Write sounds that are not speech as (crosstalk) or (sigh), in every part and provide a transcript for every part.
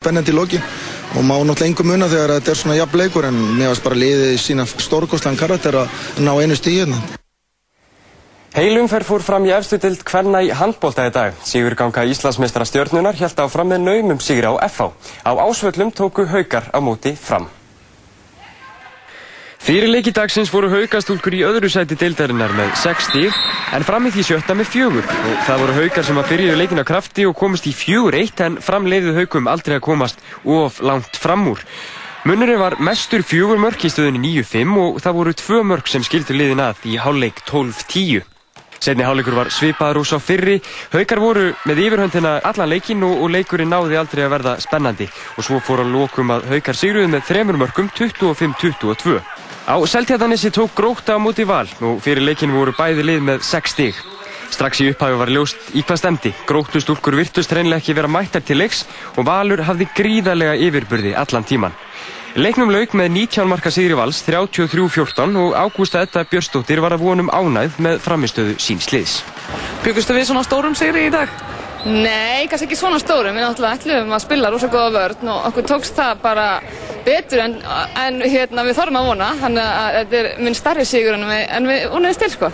spennandi í lokin og má náttúrulega engum muna þegar þetta er svona jafn leikur en mér varst bara liðið sína stórkostlan karakter að ná einu stíð hérna. Heilumferð fór fram í efstu dild hvenna í handbólta í dag. Sigurganga Íslandsmeistara stjórnunar held áfram með naumum sigri á FH. Á ásvöllum tóku haukar á móti fram. Fyrir leiki dagsins voru haukastúlkur í öðru sæti deildarinnar með 6 stíg en fram í því sjötta með fjögur og það voru haukar sem að byrjuðu leikin á krafti og komist í fjögur eitt en framleiðu haukum aldrei að komast of langt fram úr. Munurinn var mestur fjögur mörk í stöðunni 9-5 og það voru tvö mörk sem skildur liðin að í hálfleik 12-10. Setni hálfleikur var svipaður úr svo fyrri. Haukar voru með yfirhöndina allan leikin og, leikurinn náði aldrei að verða spennandi og svo fór á lokum að Haukar sigruði með þremur mörkum 25-22. Á Seltjartanissi tók gróta á móti val og fyrir leikin voru bæði lið með 6 stíg. Strax í upphæfu var ljóst í hvað stemdi. Grótustúlkur virtust hreinlega ekki vera mættar til leiks og Valur hafði gríðarlega yfirburði allan tíman. Leiknum lauk með 19 marka sigri vals 33-14 og Ágústa Edda Björnsdóttir var að vonum ánæð með framistöðu síns liðs. Byggustu við svona stórum sigri í dag? Nei, kannski ekki svona stórum. Við náttúrulega ætlum að spila rosa góða vörn og okkur tókst það bara betur en, en hérna, við þorfum að vona. Þannig að þetta er minn starri sigur en við, en við vonuðum til sko.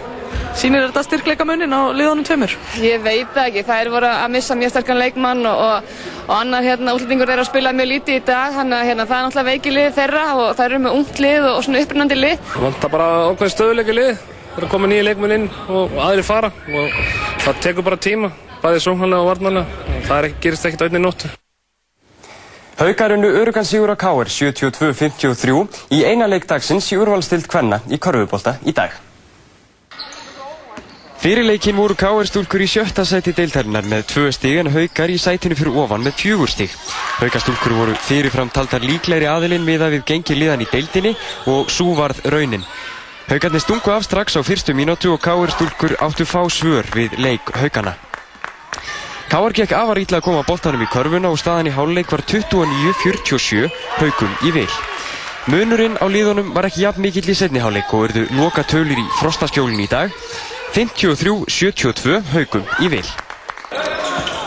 Sýnir þetta styrkleika munin á liðanum tveimur? Ég veit það ekki. Það er voru að missa mjög sterkan leikmann og, og, og annar hérna, útlendingur er að spila mjög lítið í dag. Þannig að hérna, það er náttúrulega veiki lið þeirra og það eru með ungt lið og, og svona upprennandi lið. Það vantar bara okkur stöðuleika lið. Það er að koma nýja leikmenn inn og aðri fara og það tekur bara tíma, bæðið sóknarlega og varnarlega. Það er, gerist ekkert auðvitað í nóttu. Haukarunnu Örugan Sigur á Káir 72-53 í eina leik dagsins í úrvalstild Kvenna í Körfubólta í dag. Fyrir leikin voru Káir stúlkur í sjötta sæti deildarinnar með tvö stig en Haukar í sætinu fyrir ofan með fjögur stig. Haukastúlkur voru fyrirfram taldar líklegri aðilinn miða við gengi liðan í deildinni og svo varð raunin. Haukarnir stungu af strax á fyrstu mínútu og Káir stúlkur áttu fá svör við leik Haukana. Káar gekk afar ítla að koma boltanum í körfuna og staðan í háluleik var 29-47 Haukum í vil. Munurinn á liðunum var ekki jafn mikill í setni háluleik og verðu loka tölur í frostaskjólinn í dag 53-72 Haukum í vil.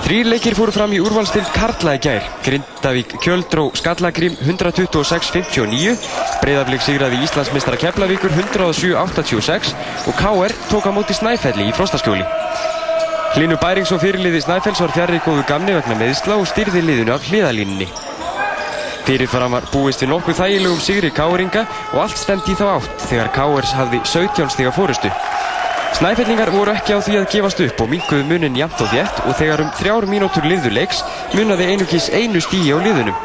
Þrýr leikir fóru fram í úrvalstild Karla í gær. Grindavík Kjöldró Skallagrím 126-59, Breiðaflik sigraði Íslandsmistara Keflavíkur 107-86 og KR tók á móti Snæfelli í frostaskjóli. Hlinu Bærings og fyrirliði Snæfells var fjarrri góðu gamni vegna meðsla og styrði liðinu af hliðalínunni. Fyrirfram var búist við nokkuð þægilegum sigri Káringa og allt stemdi þá átt þegar Káers hafði 17 stiga fórustu. Snæfellingar voru ekki á því að gefast upp og minguðu munin jæmt og þétt og þegar um þrjár mínútur liður leiks munaði einugis einu stíi á liðunum.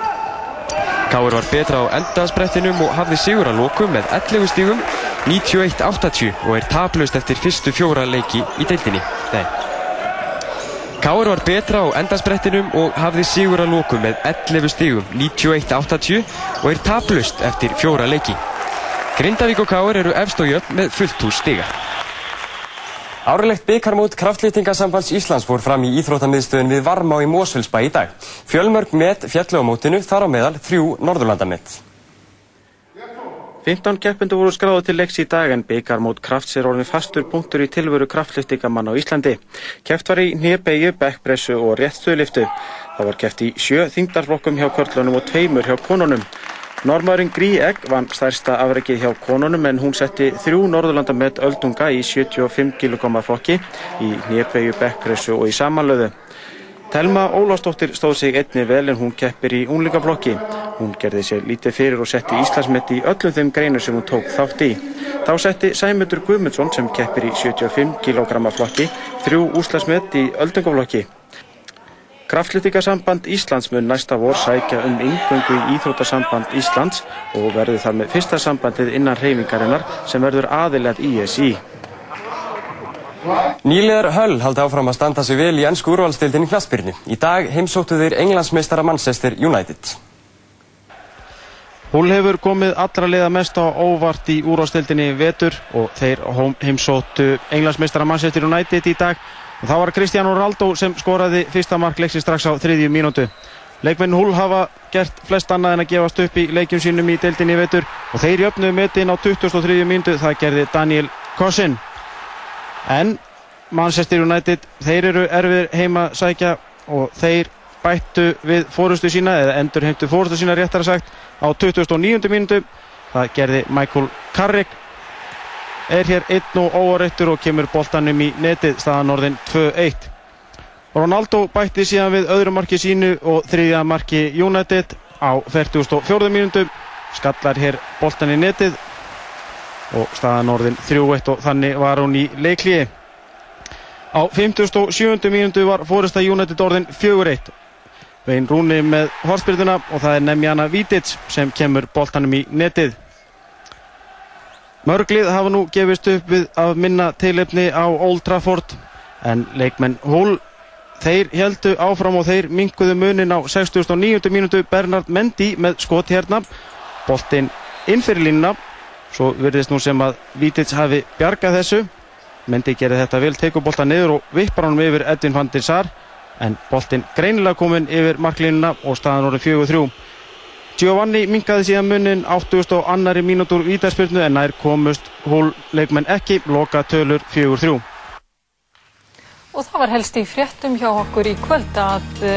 Káur var betra á endasprettinum og hafði sigur að lokum með 11 stígum 91-80 og er taplaust eftir fyrstu fjóra leiki í deildinni. Nei. Káur var betra á endasprettinum og hafði sigur að lokum með 11 stígum 91-80 og er taplaust eftir fjóra leiki. Grindavík og Káur eru efst og jöfn með fullt hús stiga. Árlegt byggarmót kraftlýtingasambands Íslands fór fram í Íþróttamiðstöðin við Varmá í Mósfellsbæ í dag. Fjölmörg met fjallu á mótinu þar á meðal þrjú Norðurlandamett. 15 keppindu voru skráðu til leiks í dag en byggarmót krafts er orðin fastur punktur í tilveru kraftlýtingamann á Íslandi. Keft var í nýjabegju, bekkpressu og réttstöðliftu. Það var keft í sjö þingdarflokkum hjá körlunum og tveimur hjá konunum. Normaðurinn Grí Egg vann stærsta afrekið hjá konunum en hún setti þrjú Norðurlandamett öldunga í 75 kg flokki í nýjabegju, bekkpressu og í samanlöðu. Telma Ólafsdóttir stóð sig einni vel en hún keppir í únlingaflokki. Hún gerði sér lítið fyrir og setti Íslandsmetti í öllum þeim greinu sem hún tók þátt í. Þá setti Sæmundur Guðmundsson sem keppir í 75 kg flokki þrjú úslandsmett í öldungaflokki. Kraftlýtingasamband Íslands mun næsta vor sækja um yngöngu í Íþrótasamband Íslands og verður þar með fyrsta sambandið innan reyfingarinnar sem verður aðilegð ISI. Nýlegar Höll haldi áfram að standa sig vel í ennsku úrvalstildinni knaspyrnu. Í dag heimsóttu þeir englandsmeistara Manchester United. Hull hefur komið allra liða mest á óvart í úrvalstildinni vetur og þeir heimsóttu englandsmeistara Manchester United í dag. Og það var Cristiano Ronaldo sem skoraði fyrsta mark leiksins strax á þriðju mínútu. Leikmenn Hull hafa gert flest annað en að gefast upp í leikjum sínum í deildinni vetur og þeir jöfnuðu metin á 23. mínútu. Það gerði Daniel Kossin. En Manchester United, þeir eru erfir heima sækja og þeir bættu við fórustu sína eða endur heimtu fórustu sína réttara sagt á 2009. mínútu það gerði Michael Carrick er hér einn og óareittur og kemur boltanum í netið staðan orðin 2-1 Ronaldo bætti síðan við öðru marki sínu og þriðja marki United á 44. mínútu skallar hér boltan í netið og staðan orðin 3-1 og þannig var hún í leiklíi á 57. mínútu var fóresta United orðin 4-1 Vein Rúni með horspyrtuna og það er Nemjana Vític sem kemur boltanum í netið Mörglið hafa nú gefist upp við að minna teilefni á Old Trafford en leikmenn Hull þeir heldu áfram og þeir minguðu munin á 69. mínútu Bernard Mendy með skot hérna boltinn inn fyrir línuna svo verðist nú sem að Vítids hafi bjargað þessu. Mendy gerði þetta vel, tekur bolta niður og vippar honum yfir Edvin van der Sar. En boltinn greinilega kominn yfir marklínuna og staðan orðið 4-3 Giovanni minkaði síðan munin 80 og annari mínútur vítarspilnu en nær komust hólleikmenn ekki, loka tölur 4-3. Og það var helst í fréttum hjá okkur í kvöld að e,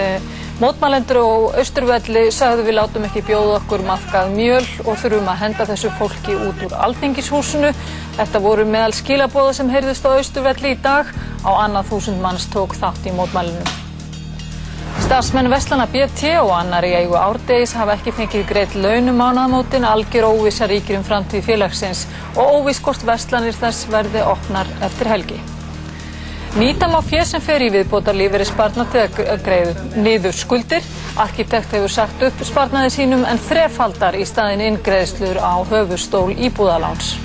mótmælendur og austurvelli sagðu við látum ekki bjóða okkur maðkað mjöl og þurfum að henda þessu fólki út úr aldingishúsinu. Þetta voru meðal skilabóða sem heyrðist á austurvelli í dag. Á annað þúsund manns tók þátt í mótmælunum. Starfsmenn Vestlana BT og annar í eigu árdegis hafa ekki fengið greitt launum ánaðmótin, algjör óvisa ríkir um framtíð félagsins og óvis hvort Vestlanir þess verði opnar eftir helgi. Nýta má fér sem fer í viðbóta lífeyri sparnat eða greiðu niður skuldir. Arkitekt hefur sagt upp sparnaði sínum en þrefaldar í staðin inngreðslur á höfustól íbúðaláns.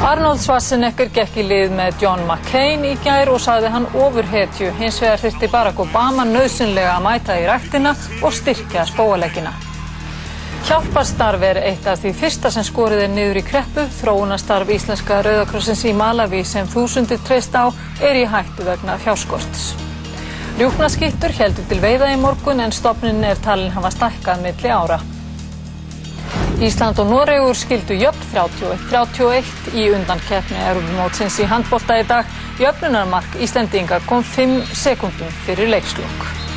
Arnold Schwarzenegger gekk í lið með John McCain í gær og sagði hann ofurhetju. Hins vegar þurfti Barack Obama nöðsynlega að mæta í rættina og styrkja spóaleggina. Hjálparstarf er eitt af því fyrsta sem skorið er niður í kreppu. Þróunastarf Íslenska Rauðakrossins í Malawi sem þúsundir treyst á er í hættu vegna fjáskorts. Rjúknaskittur heldur til veiða í morgun en stopnin er talin hafa stækkað milli ára. Ísland og Noregur skildu jöfn 31-31 í undankeppni Europamótsins í handbólta í dag. Jöfnunarmark Íslandinga kom 5 sekundum fyrir leikslokk.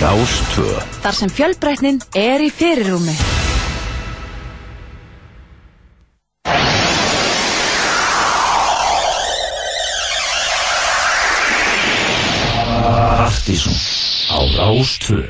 Rástvö. Þar sem fjölbreytnin er í fyrirrúmi. Partísum á Rástvö.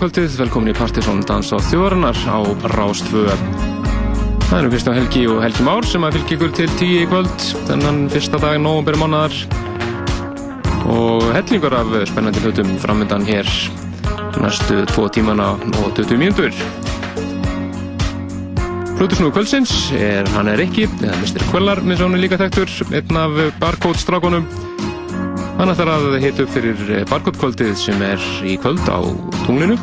Kvöldið, velkomin í Partisón Dans á þjóðarinnar á Rástvö. Það eru Kristján Helgi og Helgi Már sem að fylgja ykkur til tíu í kvöld, þennan fyrsta dag nógumberu mánuðar. Og hellingur af spennandi hlutum framöndan hér næstu tvo tímana og 20 mínútur. Hlutusnúðu kvöldsins er hann er ekki, eða Mr. Quellar, minn svo hann er líka þekktur, einn af barcode-strákonum. Hann ætlar að hita upp fyrir eh, barkottkvöldið sem er í kvöld á tunglinu.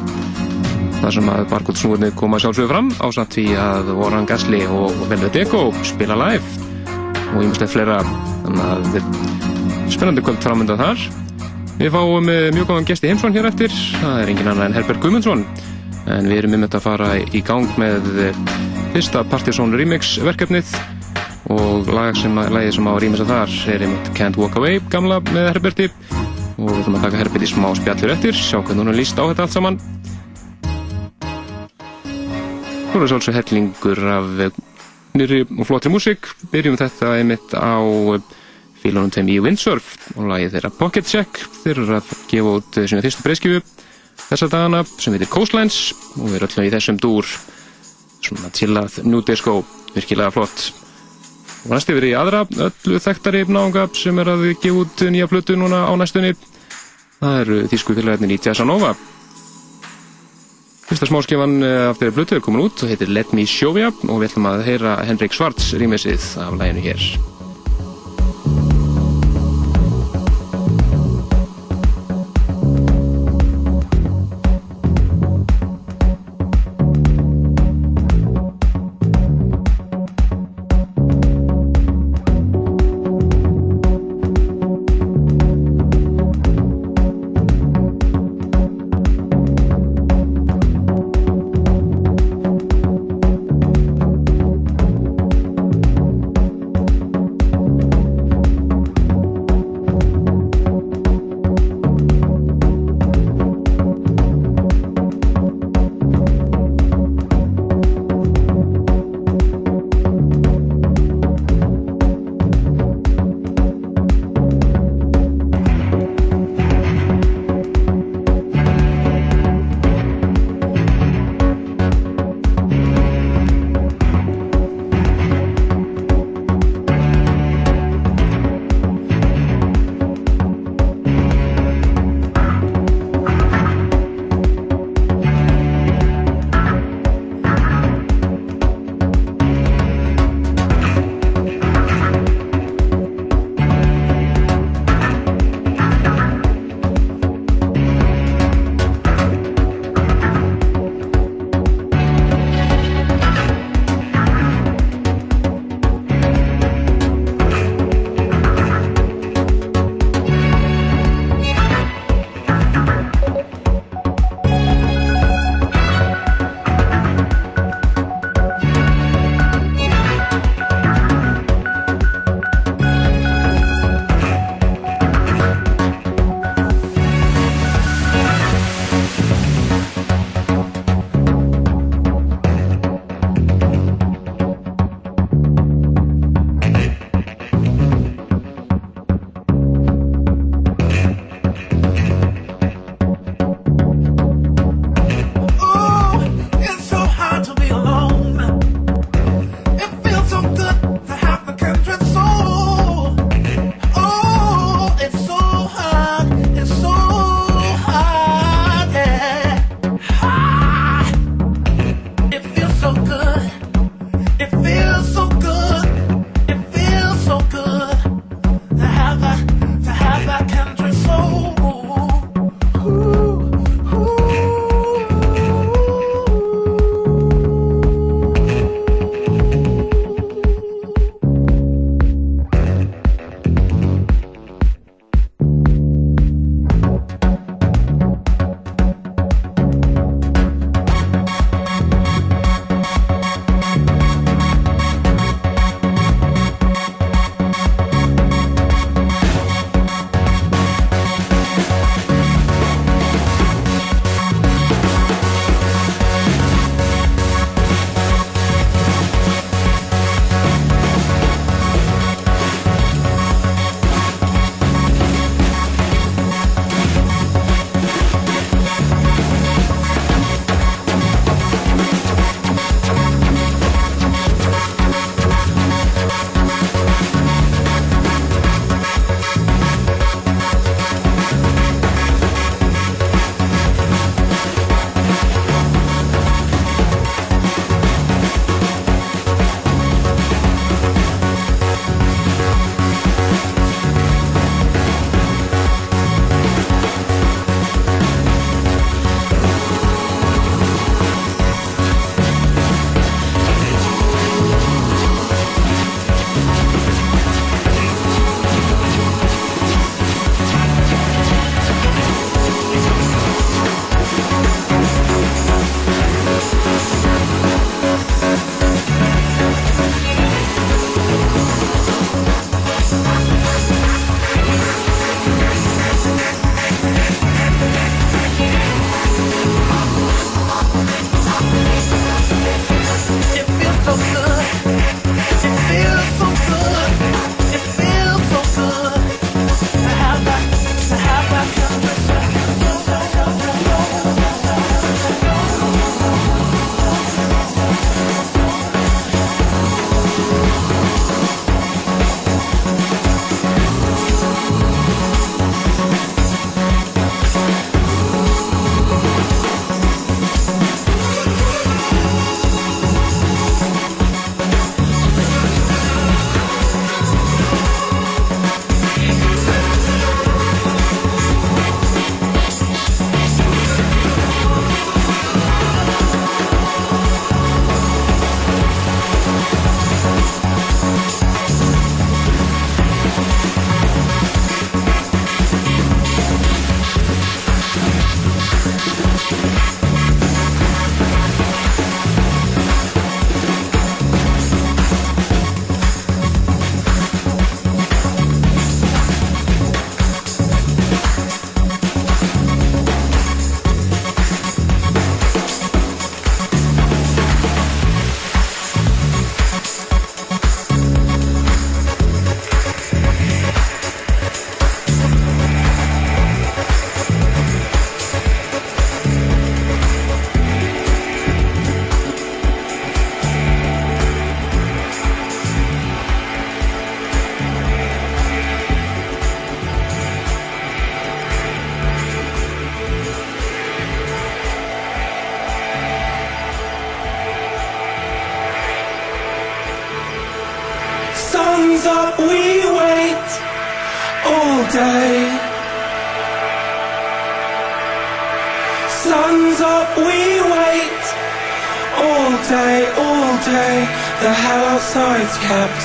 Það sem að barkottsnúðinni koma sjálfsögur fram á samt því að Warren Gasly og Velvet Ego spila live og ég muslega fleira þannig að þetta er spennandi kvöld framöndan þar. Við fáum eh, mjög góðan gesti heimsvon hér eftir. Það er engin annar en Herbert Guðmundsson en við erum um þetta að fara í gang með eh, fyrsta Partizón remix verkefnið og lag sem, lagi sem á rýmis að þar er einmitt Can't Walk Away gamla með Herberti. Og við ætlum að taka Herberti smá spjallur eftir sjá hvernig hún er líst á þetta allt saman. Nú er svolítið hellingur af nýri og flottri músík. Byrjum þetta einmitt á fílunum þeim í Windsurf og lagi þeirra Pocket Check. Þeir eru að gefa út svona fyrstu breyskjöfu þessa dagana sem heitir Coastlines og við erum alltaf í þessum dúr svona til að New Disco virkilega flott næst yfir í aðra öllu þekktari náðunga sem er að gefa út nýja plötu núna á næstunni. Það eru þýsku fylgæðin í Jazzanova Fyrsta smáskifan eh, af þeirri plötu er komin út og heitir Let Me Show Ya og við ætlum að heyra Henrik Svarts rýmisið af læginu hér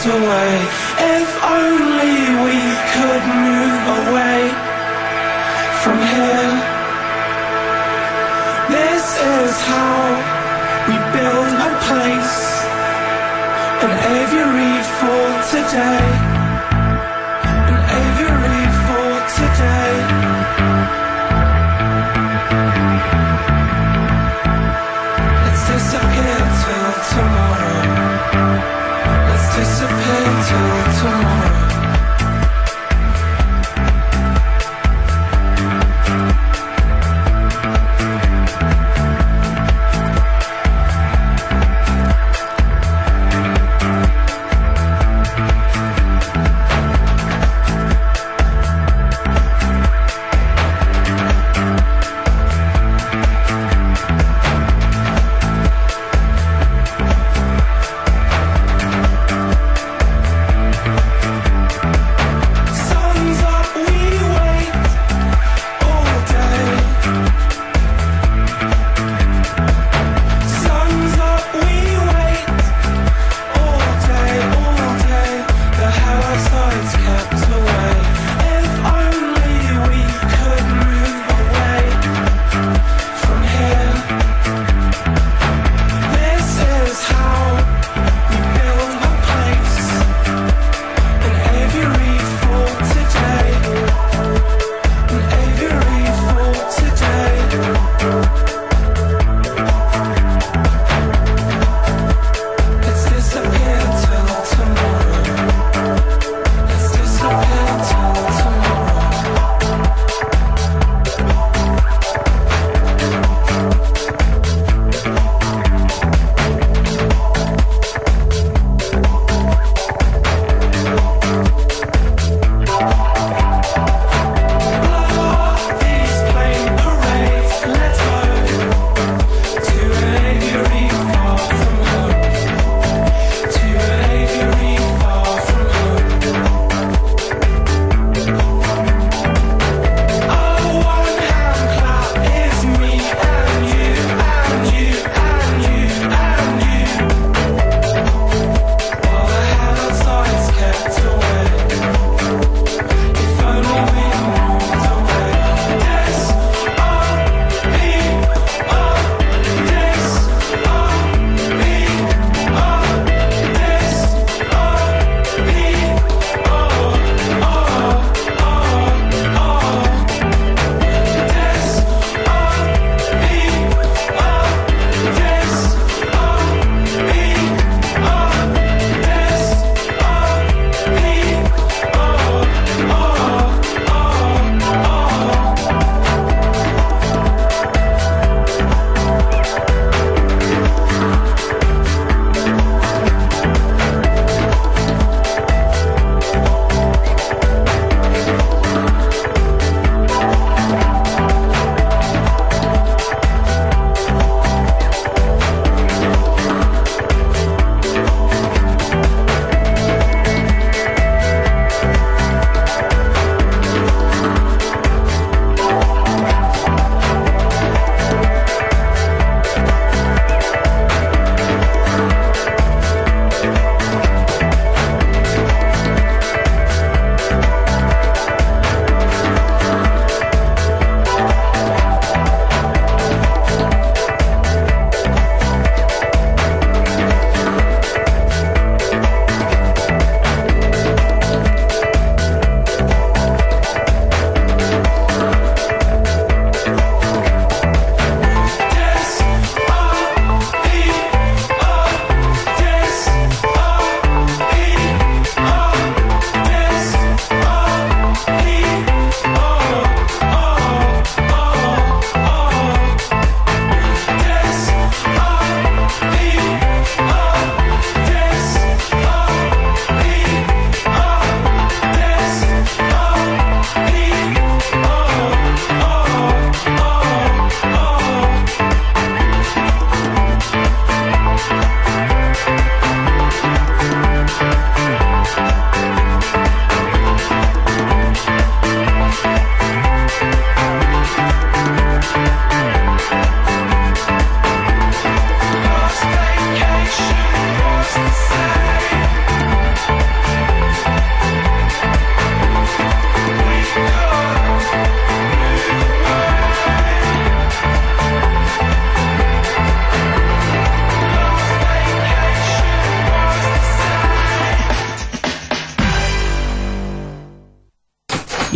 away.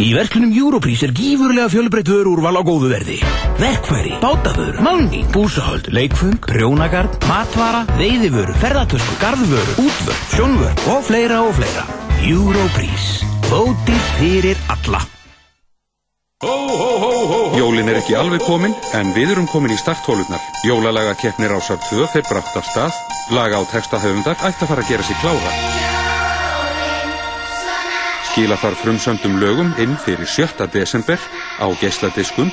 Í verklunum Europrís er gífurlega fjölbreytt vörúrval á góðu verði. Verkfæri, bátavöru, málning, búsahöld, leikfung, prjónagard, matvara, veiðivöru, ferðartösku, gardvöru, útvöru, sjónvöru og fleira og fleira. Europrís. Vóti fyrir alla. Ho, ho, ho, ho. Jólin er ekki alveg komin, en við erum komin í starthólunar. Jólalagakeppnir ásar 2 fer brátt af stað. Laga á textahöfundar ætti að fara að gera sér klára. Skila þarf frumsöndum lögum inn fyrir 7. desember á gesladiskum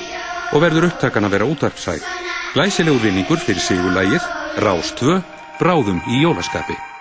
og verður upptakan að vera útarpsæð. Læsilegu vinningur fyrir sigulægið Rástvö, bráðum í jólaskapi.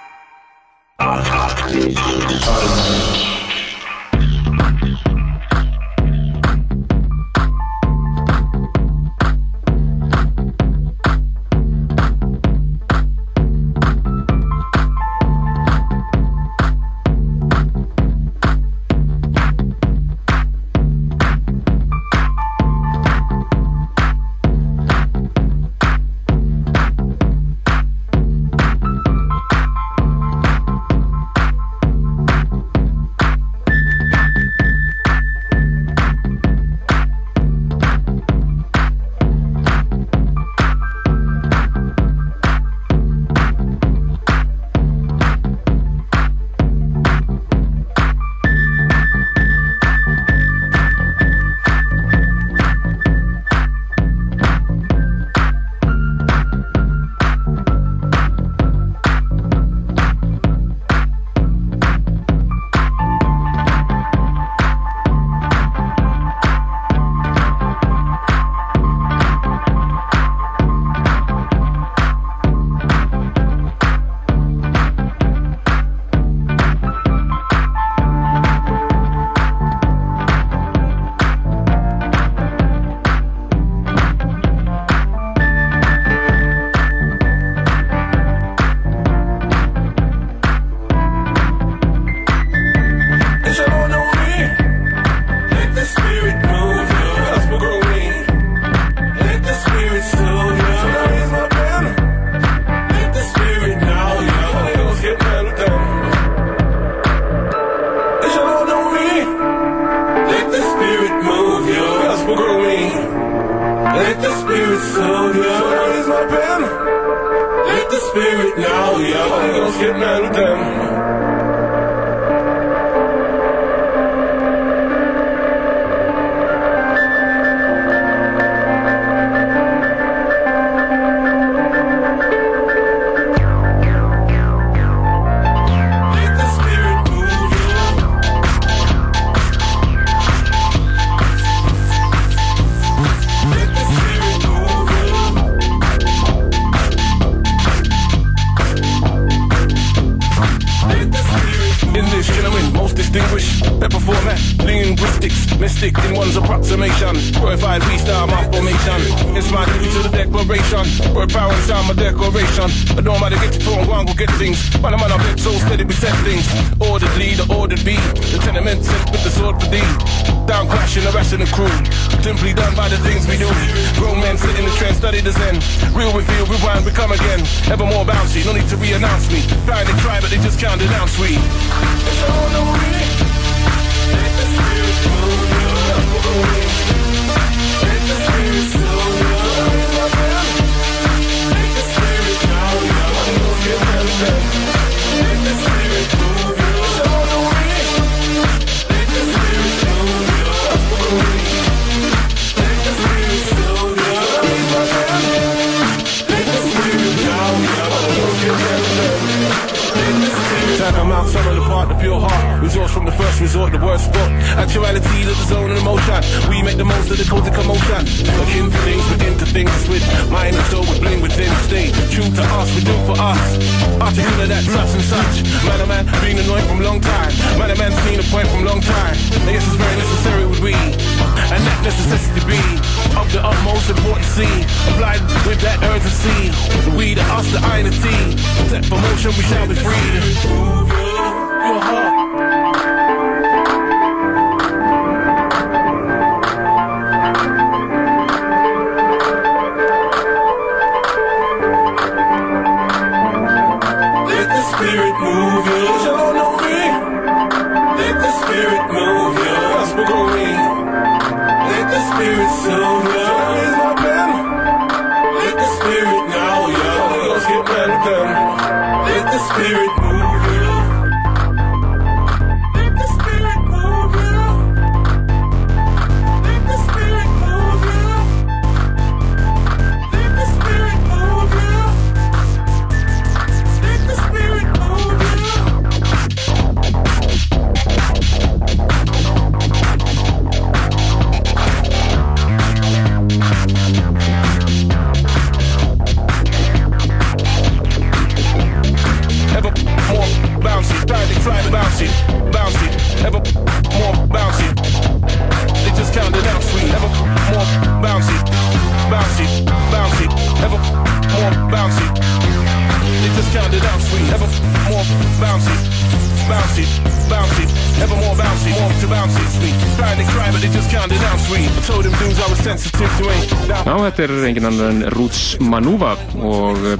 To bouncy, sweet. Tried to cry, but they just counted out. I told them dudes I was sensitive to ain't. Já, þetta er engin annar en Roots Manuva og uh,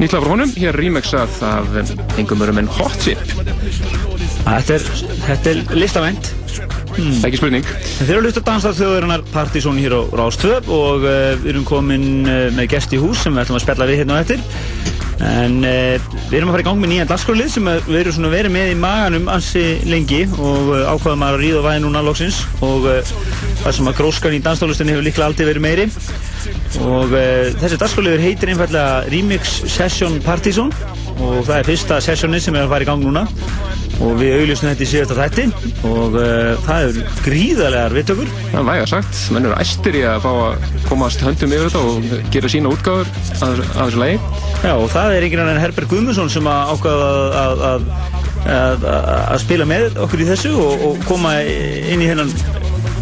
nýtt lag frá honum, hér remixað af engum örum en Hot Chip. Þetta er, þetta er listavænt hmm. Ekki spurning Þeir eru að hlusta dansað þjóðurinnar Partizón hér á Rástvöp og uh, við erum komin uh, með gest í hús sem við ætlum að spjalla við hérna á eftir en uh, við erum að fara í gang með nýjan dagskrálið sem við erum verið með í maganum ansi lengi og uh, ákvaðum að ríða á væði núna loksins og uh, það sem að gróskan í danstólustinni hefur líklega aldrei verið meiri. Og uh, þessi dagskrálið heitir einfallega Remix Session Partizón og það er fyrsta sessionið sem er að fara í gang núna. Og við auðlýstum þetta í síðasta þætti. Og uh, það er gríðarlegar vittökur Það er væga sagt, menn eru æstir í að fá að komast höndum yfir þetta og gera sína útgáður af, þessu lagi. Já, og það er einhvern veginn Herbert Guðmundsson sem að ákvaða að, að, að, að spila með okkur í þessu og, og koma inn í hennan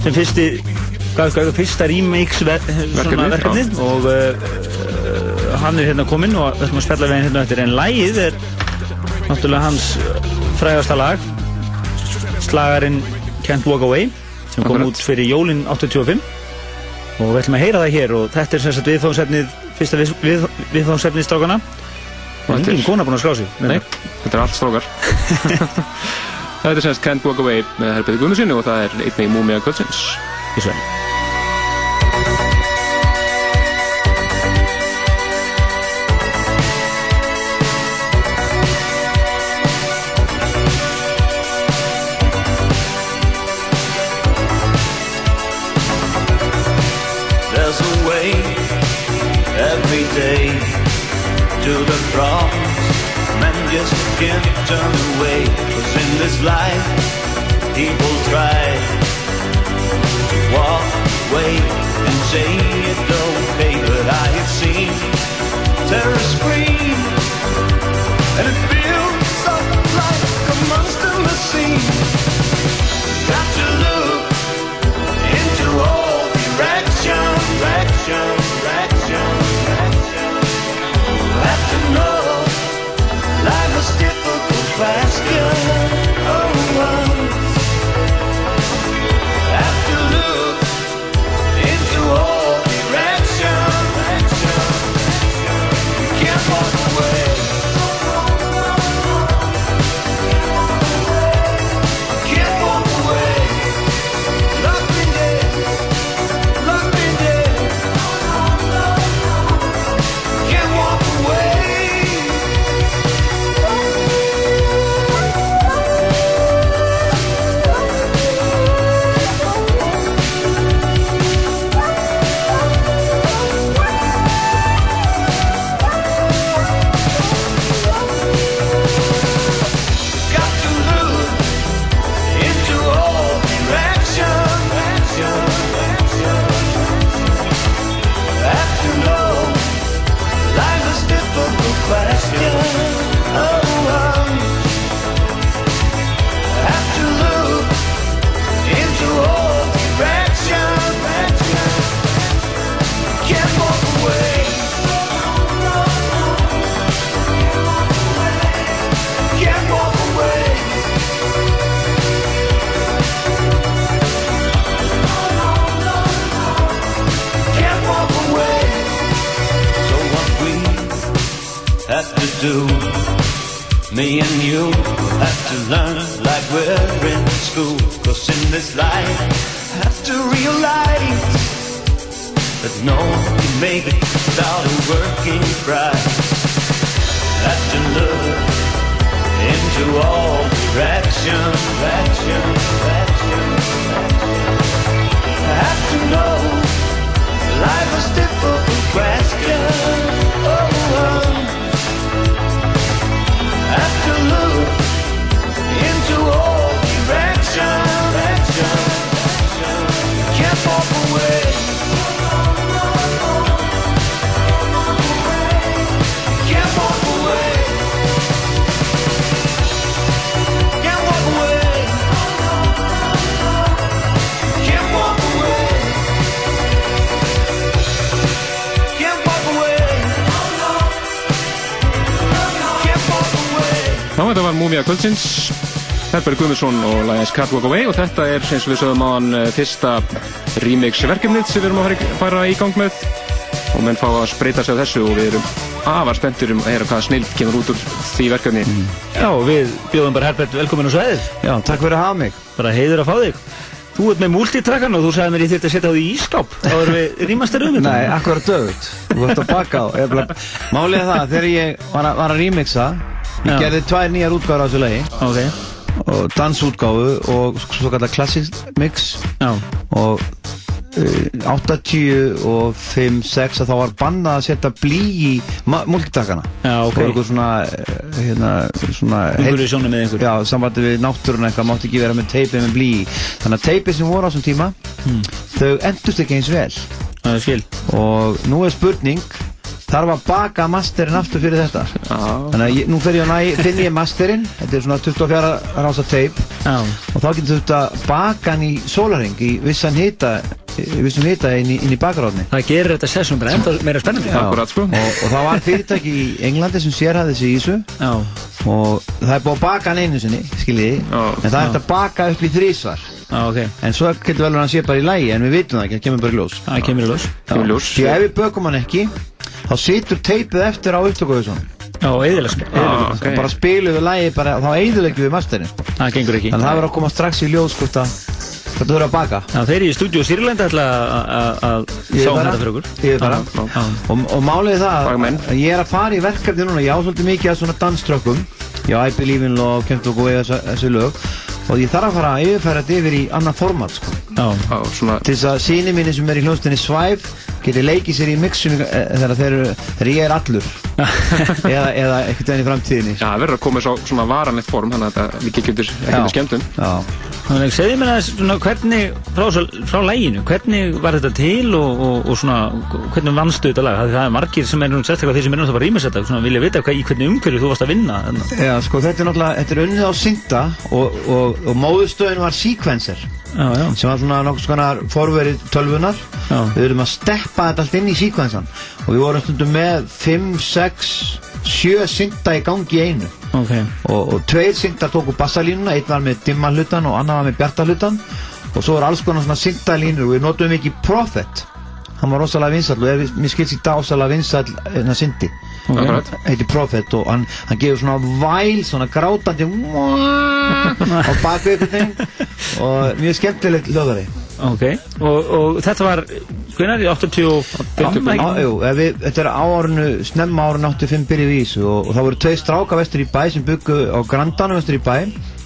sem fyrsti, hvað er það, fyrsta remix verkefni og uh, hann er hérna kominn og við ætlum að spjalla við hann hérna eftir en lagið er náttúrulega hans frægasta lag slagarinn Can't Walk Away sem kom Akkurat. út fyrir jólinn 85 og við ætlum að heyra það hér og þetta er sem sagt viðfáðsefnið fyrsta við, við, viðfáðsefnið strákana og þetta er- engin kona búin að skrá sig Nei, þetta er allt strókar. (laughs) þetta er semst Can't Walk Away með Herbert Guðmundssoni og það er einnig Múmia Kvöldsins. Í svein. Cause life, people try to walk away and say this life, have to realize that no one can make it without a working pride. Have to look into all directions, directions, directions. Have to know life is difficult question. Oh, oh. Have to look into all var Múmia Kvöldsins, Herberg Guðmundsson og Lions Can't Walk Away og þetta er, eins og við sögum á hann, fyrsta remix verkefnið sem við erum að fara í- gang með og menn fá að spreita sig á þessu og við erum afar spenntur um að heyra hvaða snill kemur út úr því verkefni. Já, við bjóðum bara Herbert velkomin á sveðið. Já, takk fyrir að hafa mig. Bara heiður að fá þig. Þú ert með multitrakkan og þú sagði mér ég þurfti að setja á því í ískáp. Þá erum við (laughs) rýmastir um þetta. Nei, akkurat dögut. Þú ert að baka á. Er það, þegar ég var að, var að remixa, ég gerði tvær nýjar útgáður á þessu lagi. Ok. Og dansútgáfu og svo kallar klassisk mix. Já. Og uh, 80 og 5, 6 að þá var bannað að setja blí í multitrakkana. Já, ok. Það var eitthvað svona, eh, hérna, svona... Einhver. Já, sambandi við náttúruna eitthvað, mátti ekki vera með teipið með blí í. Þannig að teipið sem voru á þessum tíma, Hmm. þau endust ekki eins vel. Og nú er spurning, þarf að baka masterinn aftur fyrir þetta? Já. Þannig að ég, nú fer ég að næ, finn ég masterinn, þetta er svona 24 rása teip. Já. Og þá getur þetta að baka hann í sólaring, í vissan hita, vissum hita inn í, inn í bakaróðni. Það gerir þetta sessum bara enda meira spennandi. Já. sko. Og, og það var fyrirtæki í Englandi sem sérhæði þessi í þessu. Já. Og það er búið að baka hann einu sinni, skiljiði. En það er að baka upp í þrísvar. Já, ok. En svo getur vel að hann sé bara í lægi, en við vitum það ekki, það kemur bara í ljós. Það kemur í ljós. Kemur í ljós. Því ef við bökum hann ekki, þá situr teipið eftir á upptökuhauðsson. Já, eðileg. okay. Bara spilum við lægi, bara, þá eðilegjum við masterinn. Það gengur ekki. Þannig að það verður að koma strax í ljós, hvort að þetta verður að baka. Já, þeir eru í stúdíu Sýrlanda ætla að- að að sjá um bara- þetta fyrir okkur. Ég er bara. Já. Og, og málið er það að ég er að fara í verkefni núna, ég á svolítið mikið af svona danströkkum ég á I Believe in Love, Kent og Gói þessu, þessu lög og ég þarf að fara að yfirfæra þetta yfir í annan format sko. Já. Já, svona til þess að síni minni sem er í hljónstinni Svæf geti leikið sér í mixinu eh, þegar, þeir, eru- þegar ég er allur (laughs) eða, eða ekkert enn í framtíðinni Já, það verður að koma svo, svona varanlegt form, þannig að þetta líka undir skemmtun. Já. Þannig, segðu mér aðeins svona hvernig, frá, frá læginu, hvernig var þetta til og, og, og svona, hvernig vannstu þetta lag? Það, það er margir sem er nú sérstaklega þeir sem er náttúrulega bara rýmis þetta, svona vilja vita hvað, í hvernig umhverju þú varst að vinna. þarna. Já, sko, þetta er náttúrulega, þetta er unnið á Synta og, og, og móðustöðin var Sequencer já, já. sem var svona nokkuð svona forverið tölvunar Já. við erum að steppa þetta allt inn í Sequencan og við vorum stundum með 5, 6, 7 Synta í gangi í einu. Ok. og, og tveir Synta tóku bassalínuna einn var með dimma hlutan og annar var með bjarta hlutan og svo var alls konar svona Synta línur og við notum mikið Prophet. Hann var rosalega vinsall og ef mér skilst í dag rosalega vinsall en það syndi. Ok. Akkurat. heitir Prophet og hann, hann gefur svona væl, svona grátandi (laughs) á þing og mjög skemmtilegt hljóðari Ok, og, og þetta var, hvernig er því 85? Á, jú, ef við, þetta er á árinu, snemma árinu 85 byrjuð í þessu og, og það voru tvei stráka vestur í bæ sem byggu á Grandanum vestur í bæ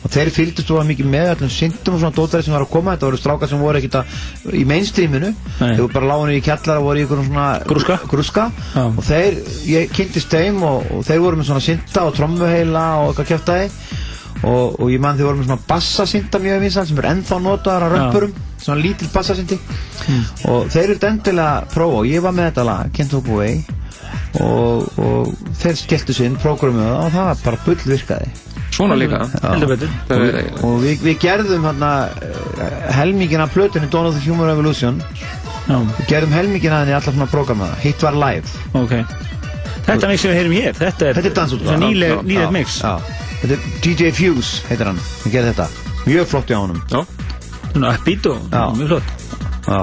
og þeir fylgdust svo mikið með öllum syndum og svona dótari sem var að koma, þetta voru stráka sem voru ekkert að í mainstreaminu, Nei. þeir voru bara lágunni í kjallara og voru í einhverjum svona Grúska. grúska og þeir, ég kynntist þeim og, og þeir voru með svona synda og trommuheila og eitthvað kjöftæði og, og ég mann þeir voru með svona bassasynda mjög vinsal sem er ennþá notaðar á Já. römpurum svona lítil bassasyndi og þeir eru endilega að prófa og ég var með þetta lag, Kent Hope Away og, og þeir skelltu sinn prógrumu það og það bara bull virkaði Svona líka. Heldur betur. og, við- og við, við gerðum hérna helmingina af plötunni Dawn of the Human Revolution Já. við gerðum helmingina henni allar svona prógrama hitt var live Ok. Þetta mix sem við heyrum hér, þetta er, þetta er dansútgáfa svona nýleg, Já, nýleg já, mix. já. þetta er DJ Fuse heitir hann við gerðum þetta mjög flott í ánum Já. Svona upbeat og Já. mjög flott. Já.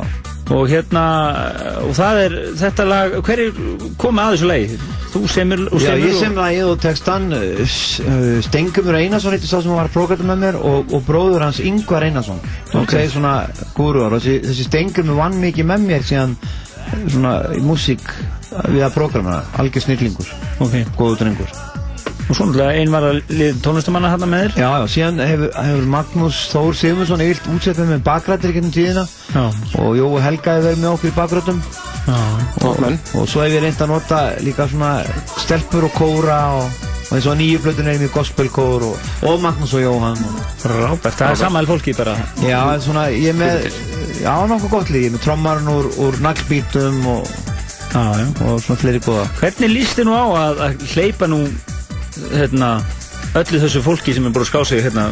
og hérna og það er þetta lag hver er komið að þessu lagi? Þú semur og Já, semur ég og- sem lagið og textan uh, Stengumur Einarsson heitir sá sem var að prógrata með mér og, og bróður hans Yngvar Einarsson sem Ok. segir svona gúruar og þessi, þessi Stengumur vann mikið með mér síðan eh, svona í músík við að prógrama algjör snillingur Ok. góður drengur og svo náttúrulega einn var að lið tónlistamanna hérna með þér? Já, já, síðan hefur, hefur Magnús Þór Sigmundsson yfirlt útsett með bakrættir í gegnum tíðina. Já. og Jói Helga hefur verið með okkur í bakrættum Já. og, og svo hef ég reynd að nota líka svona stelpur og kóra og, og eins og nýju er ég með gospelkór og, og Magnús og Jóhann Rábært, það er samæl fólki bara. Já, svona ég er með já, nokkuð gott lík, ég er með trommarinn úr, úr naglbítum og, já, já. og svona fleiri góða Hvernig líst þið nú á að, að hleypa nú hérna, öllu þessu fólki sem er búin að skrá sig hérna,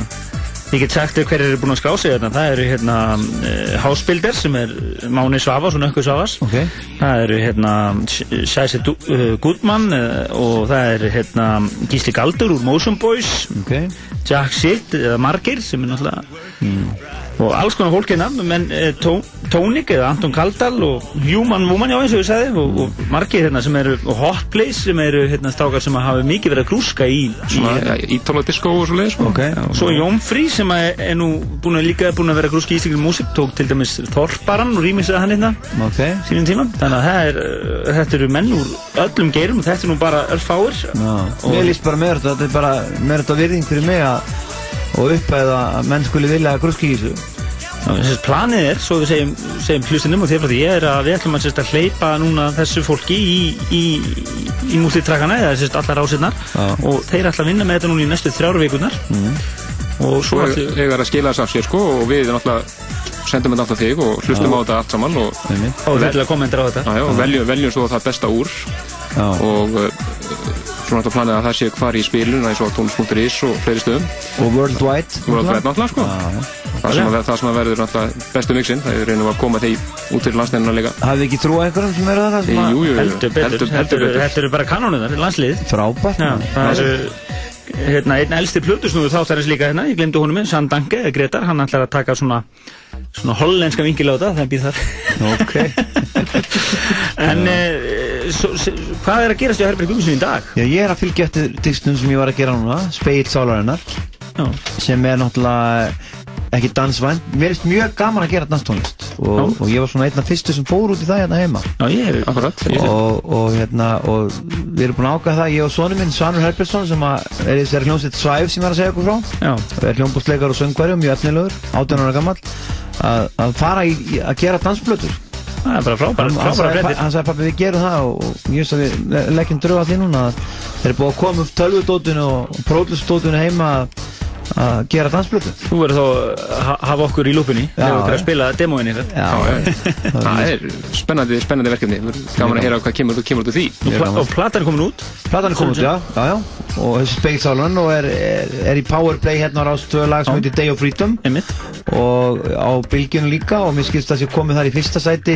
ég get sagt þér hverju eru búin að skrá sig hérna. það eru hérna uh, Hásbilder sem er Máni Svavas og Nökku Svavas okay. það eru hérna Sæsi uh, Gudmann uh, og það eru hérna Gísli Galdur úr Motion Boys okay. Jack Sitt eða Margir sem er náttúrulega og alls konar fólk hérna menn uh, tó, Tónik eða Anton Kaldal og Human Woman já eins og ég sagði og, og margir hérna sem eru og Hot Place sem eru hérna stákar sem hafa mikið verið að grúska í í, ja, disco og svo leiðis okay. Svo Jónfrí sem að er nú búin að líka búin að vera að grúska í íslikil músík tók til dæmis Þorparan og rýmisaði hann hérna okay. sínum tíma þannig að það er, uh, þetta eru menn úr öllum geirum og þetta er nú bara örfáir Mér líst bara með þetta, þetta er bara með þetta virðing fyrir mig að og uppæða að menn skuli vilja að grúski í þessu. Þessi planið er, svo við segjum, segjum hlustinum og þér er að við ætlum að, sérst, að hleypa núna þessu fólki í, í, í, í múltitrakana eða sérst, allar ásinnar og þeir ætla að vinna með þetta núna í næstu þrjáru vikunar Mhm. og svo Svo ætli er það að skila þess af sér sko og við sendum þetta alltaf þig og hlustum á þetta allt saman og, Og við ætlum að kommenta á þetta. Já, já, og veljum, veljum svo það besta úr. Já. og uh, svo náttúrulega planið að það sé hvar í spilun eins og á tónus.is og fleiri stöðum. Og Worldwide Worldwide náttúrulega. sko. Það sem, að, það sem að verður náttúrulega bestu mixin það er reynum að koma þeir út til landstænuna líka. Hafið ekki trú á einhverjum sem eru það? Jú, jú, jú. heldur betur, Heldur- eru- betur. þetta eru bara kanónuðar, landslið. Frábært. Það eru hérna, einn elsti plötusnúður þáttarins líka hérna, ég glemdi honum minn, Sandange, eða Gretar, hann ætlar að taka svona, svona hollenska vingil á þetta, það býð þar. Ok. (laughs) (laughs) en e, svo, s- hvað er að gerast hjá Herberg Guðmundsson í dag? Já, ég er að fylgja eftir disnum sem ég var að gera núna, Speill Sálarinnar, sem er náttúrulega ekki dansvæn. Mér finnst mjög gaman að gera danstónlist og, og ég var svona einn af fyrstu sem fór út í það hérna heima. Já, ég er akkurat. Og, og, hérna, og við erum búin að ákvæða það, ég og sonur minn, Svanur Herbertsson, sem að er í þessari hljómsveit Svæf sem ég var að segja okkur frá. Já. Er hljómbústleikar og söngværi og mjög efnilegur, 18 ára gammal, að, að fara í, í að gera dansblötur. Það er bara frábæra, fréttir. Hann sagði pappi við gerum það og, ég veist að við le- leggjum að því núna að þeir eru búið að koma upp tölvudótinu og pródlustótinu heima að- að gera dansblötu Þú verður þá að ha- hafa okkur í lúpunni þegar okkur að spila demóin ykkar. Já, (laughs) það er spennandi, spennandi verkefni. Gaman að heyra hvað kemur, kemur út úr því. Og, pla og platan er komin út? Platan er komin út, já, já, já. Og þessi speilsálan og er, er, er í Powerplay hérna á rást tvö lag sem heitir Day of Freedom. Einmitt. og á bylgjunu líka og mér skilst að það sé komið þar í fyrsta sæti.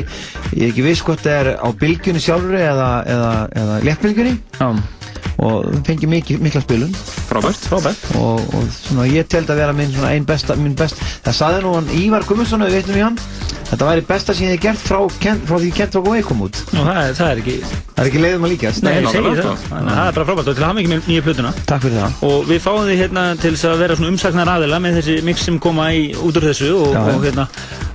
Ég er ekki viss hvort það er á bylgjunu sjálfur eða, eða, eða léttbylgjunni. Já. Og það fengi mikil, mikla spilun. Frábært, frábært. Og, og svona ég teld að vera minn svona einn besta, minn best það saði nú hann Ívar Gummarsson við veitum í hann. Þetta væri besta sem ég hef gert frá, Ken- frá því Kent Walk Away kom út. Nú, það, er, það er ekki það er ekki leiðum að líkast Nei, ég segi það, þannig að það er bara frábært. Og til að hafa mikið með nýja plötuna. Takk fyrir það. Og við fáum þið hérna til þess að vera svona umsagnar aðila með þessi mix sem koma í, út úr þessu og, Já, og hérna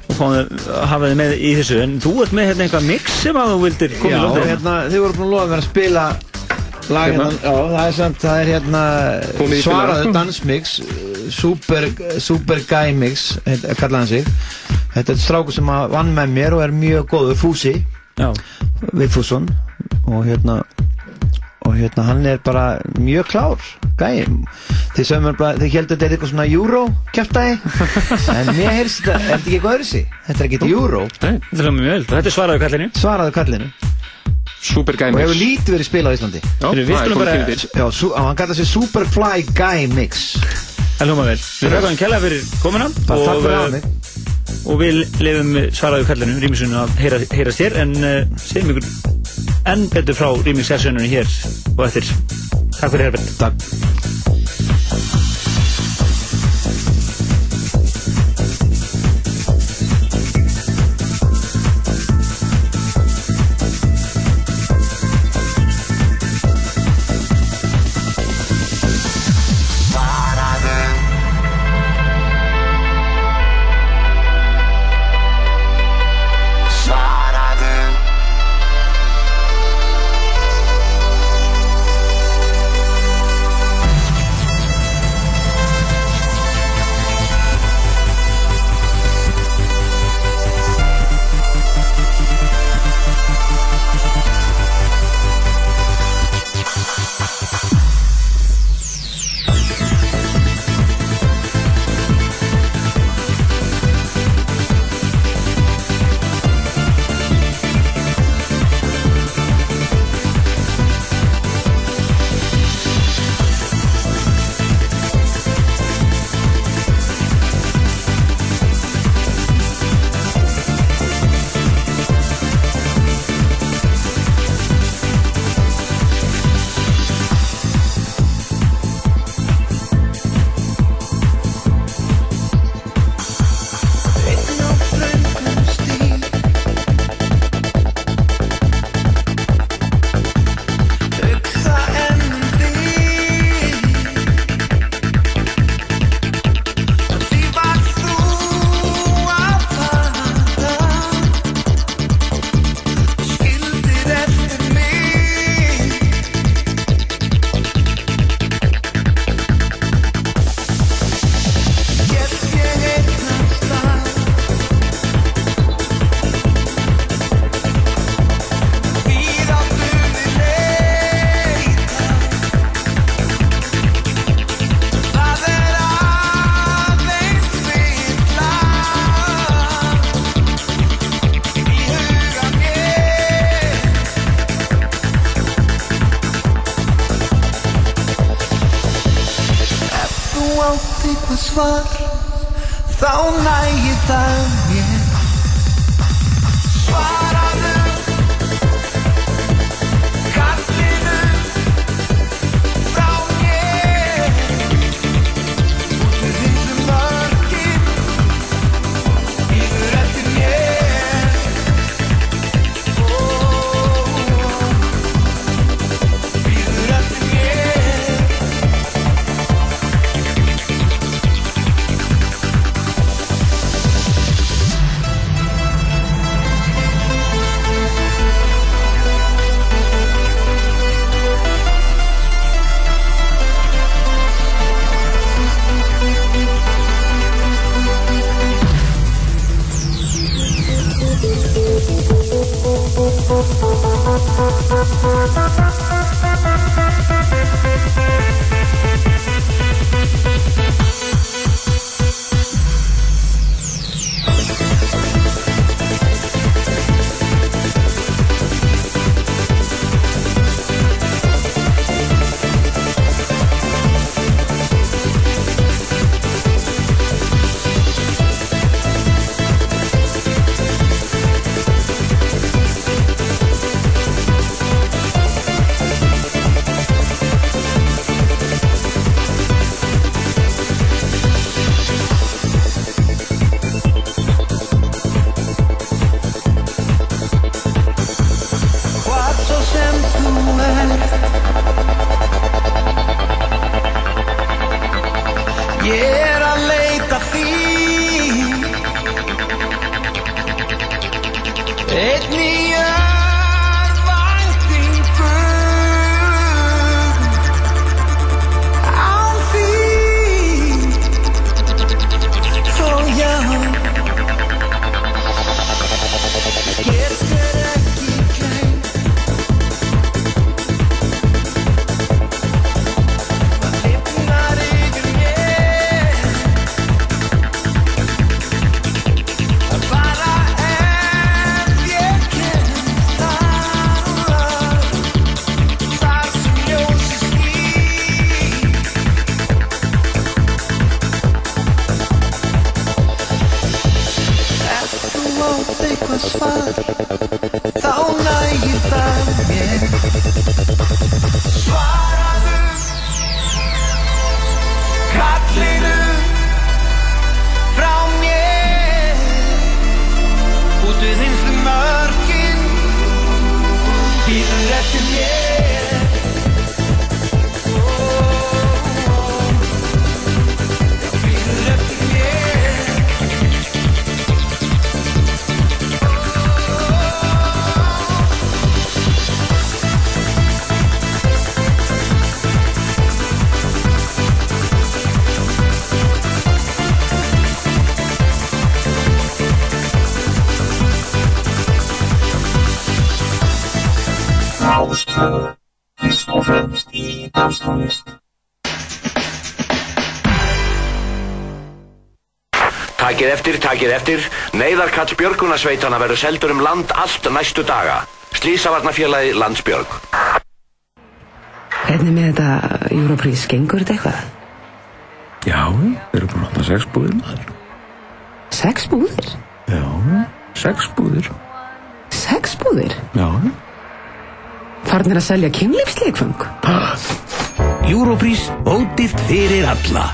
og fáum að hafa þið með í þessu. En þú ert með hérna einhvað mix sem að þú vildir koma Já, í lótið hérna, þið voru búin að lofa mér að spila lag hérna, Hérna. já, það er samt, það er hérna svaraðu dansmix super, super guy mix kallaði hann sig. Þetta er strákur sem að vann með mér og er mjög góður, Fúsi. Já. Vigfússon. Og hérna og hérna hann er bara mjög klár gæi. Þið sögum mér bara, þið heldur þetta er eitthvað svona euro kæftæði (laughs) en mér heyrst þetta, er þetta ekki eitthvað öðru sig þetta er ekki euro. Nei, þetta er mjög vel, þetta er svaraðu kallinu. Svaraðu kallinu Super Guy og Mix. hefur lítið verið spilað á Íslandi. Já, Heyrðu, við skulum bara- Já, sú, á, hann kallar sig Superfly Guy Mix. Það hljóma vel. Við þakkaðum kella fyrir komuna takk fyrir eh, og við lefum svaraðu kallinu rýmisunum að heyra, heyrast hér en uh, segjum ykkur enn betur frá rýmingssessjónunni hér og eftir. Takk fyrir Herbert. Takk ¡Porque, porque! Takið eftir. Neyðarkall Björgunarsveitana verður seldur um land allt næstu daga. Slísavarnafélagi Landsbjörg. Hvernig með þetta Europrís, gengur þetta eitthvað? Já, við erum búin að nota sex búðir maður. Sex búðir? Já, sex búðir. Sex búðir? Já. Farnir að selja kynlífsleikfang? Europrís, ódýrt fyrir alla.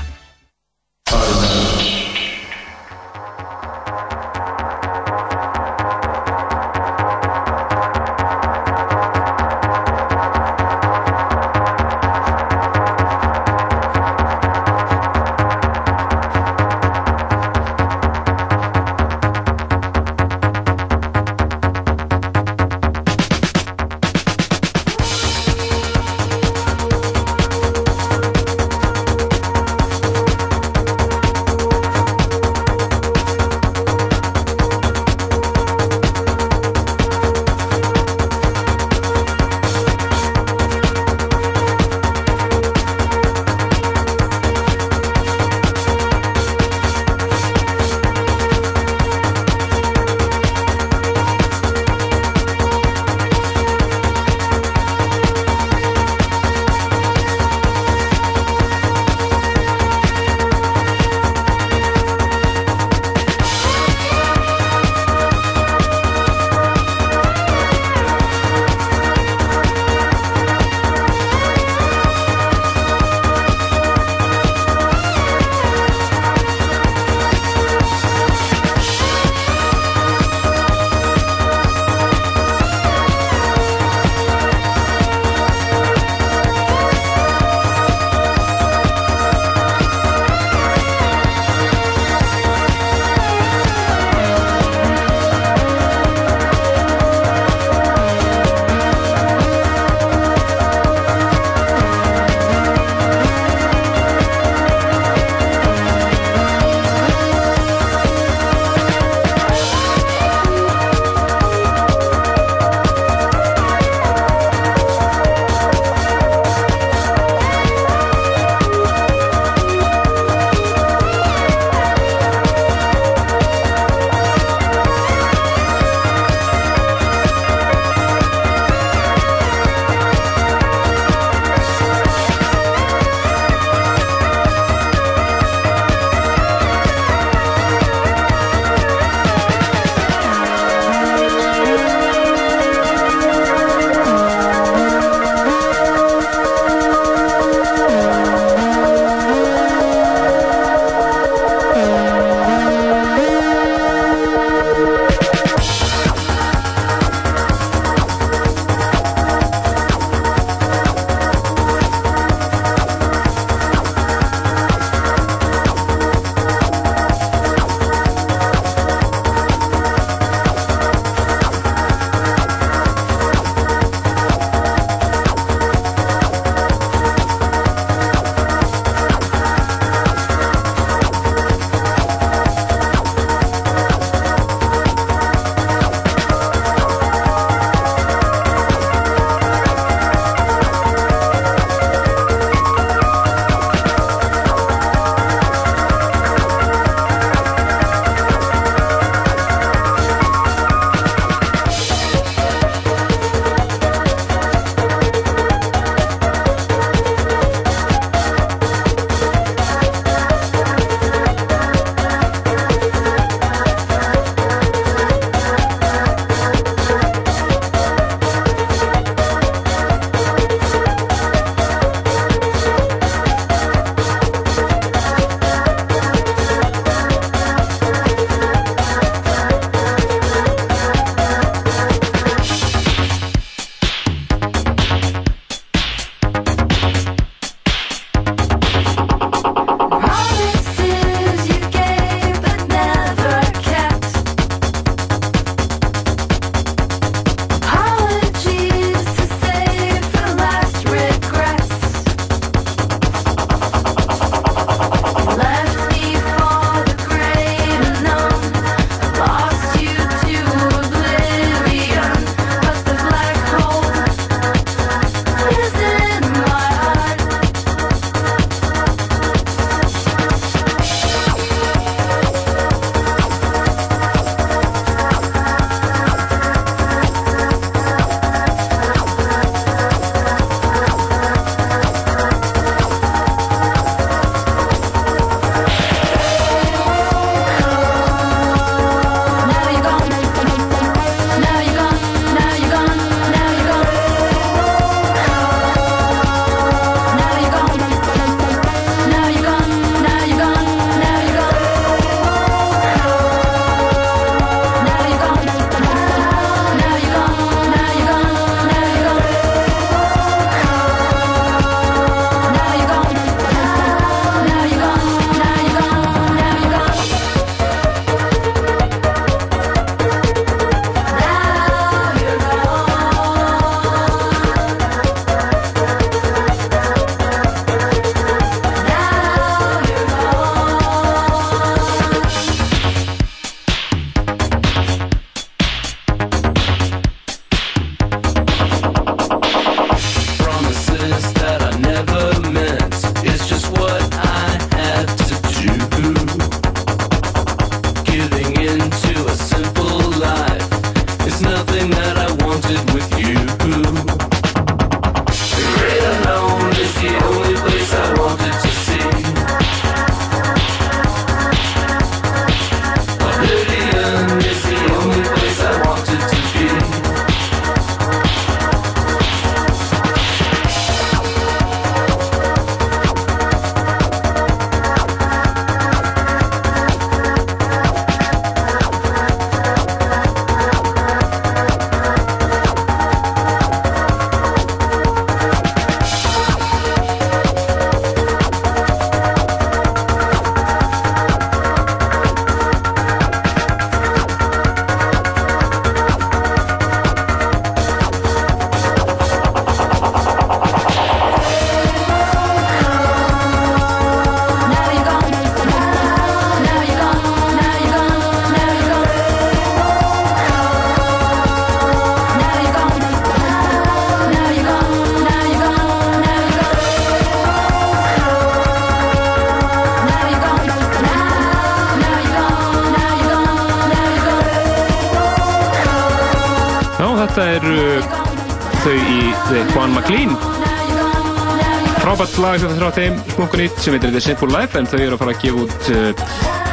Þrá þeim smokkunni sem heitir The Simple Life en þau eru að fara að gefa út uh,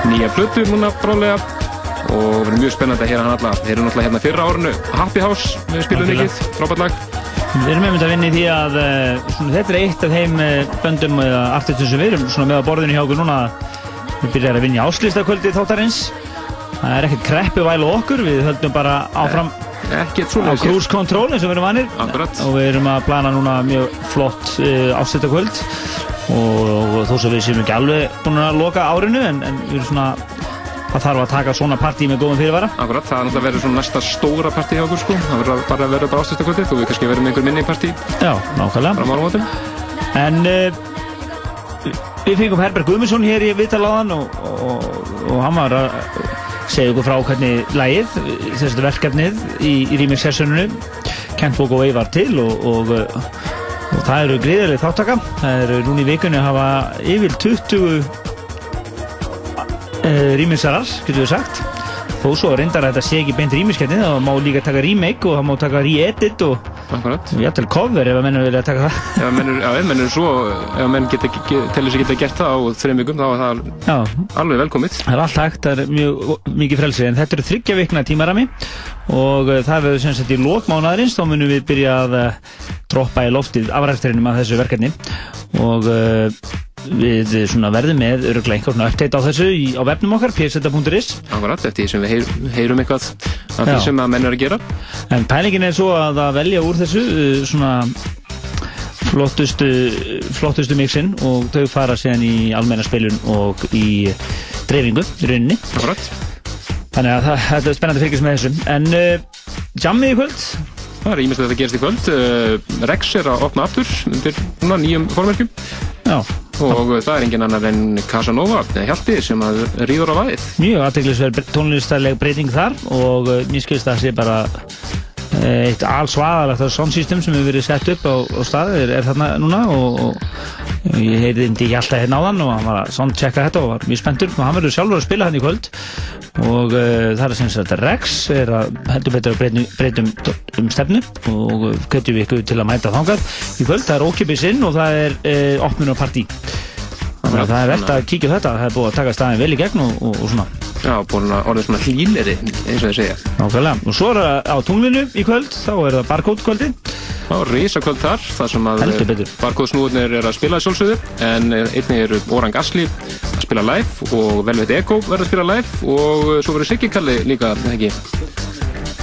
nýja plötu núna brálega og verður mjög spennandi að heyra hann alla. Þeir eru náttúrulega hérna fyrra árinu. Happy House við spilum mikið, frábært lag. Við erum einmitt að vinna í því að uh, svona, þetta er eitt af þeim uh, böndum eða artistum sem við erum svona með á borðinu hjá okkur núna. Við byrjar að vinna í áslýstakvöldi þáttarins. Það er ekkert kreppu væl og okkur. Við höldum bara áfram á cruise control eins og við erum vanir. Akkurat. og við erum að plana núna mjög flott uh, áslýstakvöld og, þó sem við séum ekki alveg búin að loka árinu en, en við erum svona það þarf að taka svona partí með góðum fyrirvara. Akkurat, það er náttúrulega verið svona næsta stóra partí hjá okkur sko. Það verður bara að verða bara ástöðstakvöldi þú við kannski verðum með einhver minni partí. Já, nákvæmlega. En uh, við fengum Herbert Guðmundsson hér í viðtaláðan og, og, og hann var að segja okkur frá hvernig lægið, þessi verkefnið í, í rýmingsessuninu Kent Bók og Ei var til og, og, uh, og það eru gríðarlega þáttaka það eru núna í vikunni að hafa yfir 20 uh, rýminsarar, getur við sagt. Þó svo reyndar að þetta sé ekki beint rýmingskeppni þá má líka taka remake og það má taka re-edit og Akkurat. jafnvel cover ef að mennur vilja taka það. (laughs) Já, ef menn er svo ef menn geta, get, telur sig geta gert það á þreim vikum þá er það Já. alveg velkomið. Það er allt hægt, það er mjög mikið frelsi. En þetta eru þryggja vikna tímarami og uh, það verður sem sagt í lókmánaðarins þá munum við byrja að uh, droppa í loftið afræfturinnum af þessu verkefni. Og uh, við svona verðum með öruglega einhvern update á þessu í, á vefnum okkar pseta.is Akkurat, eftir því sem við heyr, heyrum eitthvað af því sem að menn er að gera. En pælingin er svo að að velja úr þessu uh, svona flottustu, flottustu mixin og þau fara síðan í almenna spilun og í dreifingu í rauninni. Akkurat. þannig að það, þetta er spennandi fylgjast með þessu. En uh, jammið í kvöld? Það er ímest að þetta gerist í kvöld. Uh, Rex er að opna aftur undir núna nýjum formerkjum Já. og það er engin annar en Casanova Hjalti sem að ríður á vaðið mjög aðteglisverð tónlistarleg breyting þar og uh, mér skilst að það sé bara uh, eitt allsvaðalegt soundsystem sem hefur verið sett upp á, á stað er, er þarna núna og, og ég heyrði indi Hjalta hérna áðan og hann var að soundchecka þetta og var mjög spenntur. Og hann verður sjálfur að spila hann í kvöld. Og uh, það er sem sagt Rex er að heldur betur að breytum, um stefnu og kvetjum við ykkur til að mæta þangað í kvöld, það er ókipis inn og það er uh, opnunarpartí þannig að það er vett að kíkja þetta það er búið að taka staðin vel í gegn og, og, og svona. Já, búin að orðið svona hlýleri eins og þeir segja. Nákvæmlega, og svo er það á tunglinu í kvöld, þá er það barcode kvöldi Já, risakvöld þar, þar sem að Heldur betur. barkóðsnúðunir er að spila sjálfsögðu en eh, einnig eru Orang Gasly að spila live og Velvet Echo verður að spila live og eh, svo verður Siggi Kalli líka, ekki?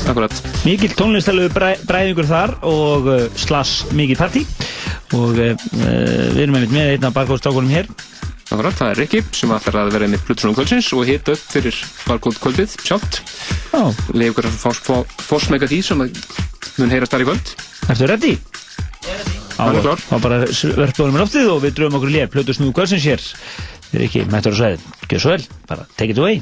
Akkurat. Mikil tónlistalegu bræ, bræðingur þar og slass mikið partí og uh, við erum einmitt með einn af barkóðstákunum hér. Akkurat, það er Rikki sem ætlar að vera með Plutusnum kvöldsins og hita upp fyrir barkóð kvöldið sjálft Já. Leif ykkur að fórsmeka því sem að mun heyrast þar í kvöld. Ertu ready? Hann er klár. Þá bara verðbóðum við loftið og við dröfum okkur lér snúðu kvöldsins hér. Ekki mættur á sveið Gjör svo vel, bara take it away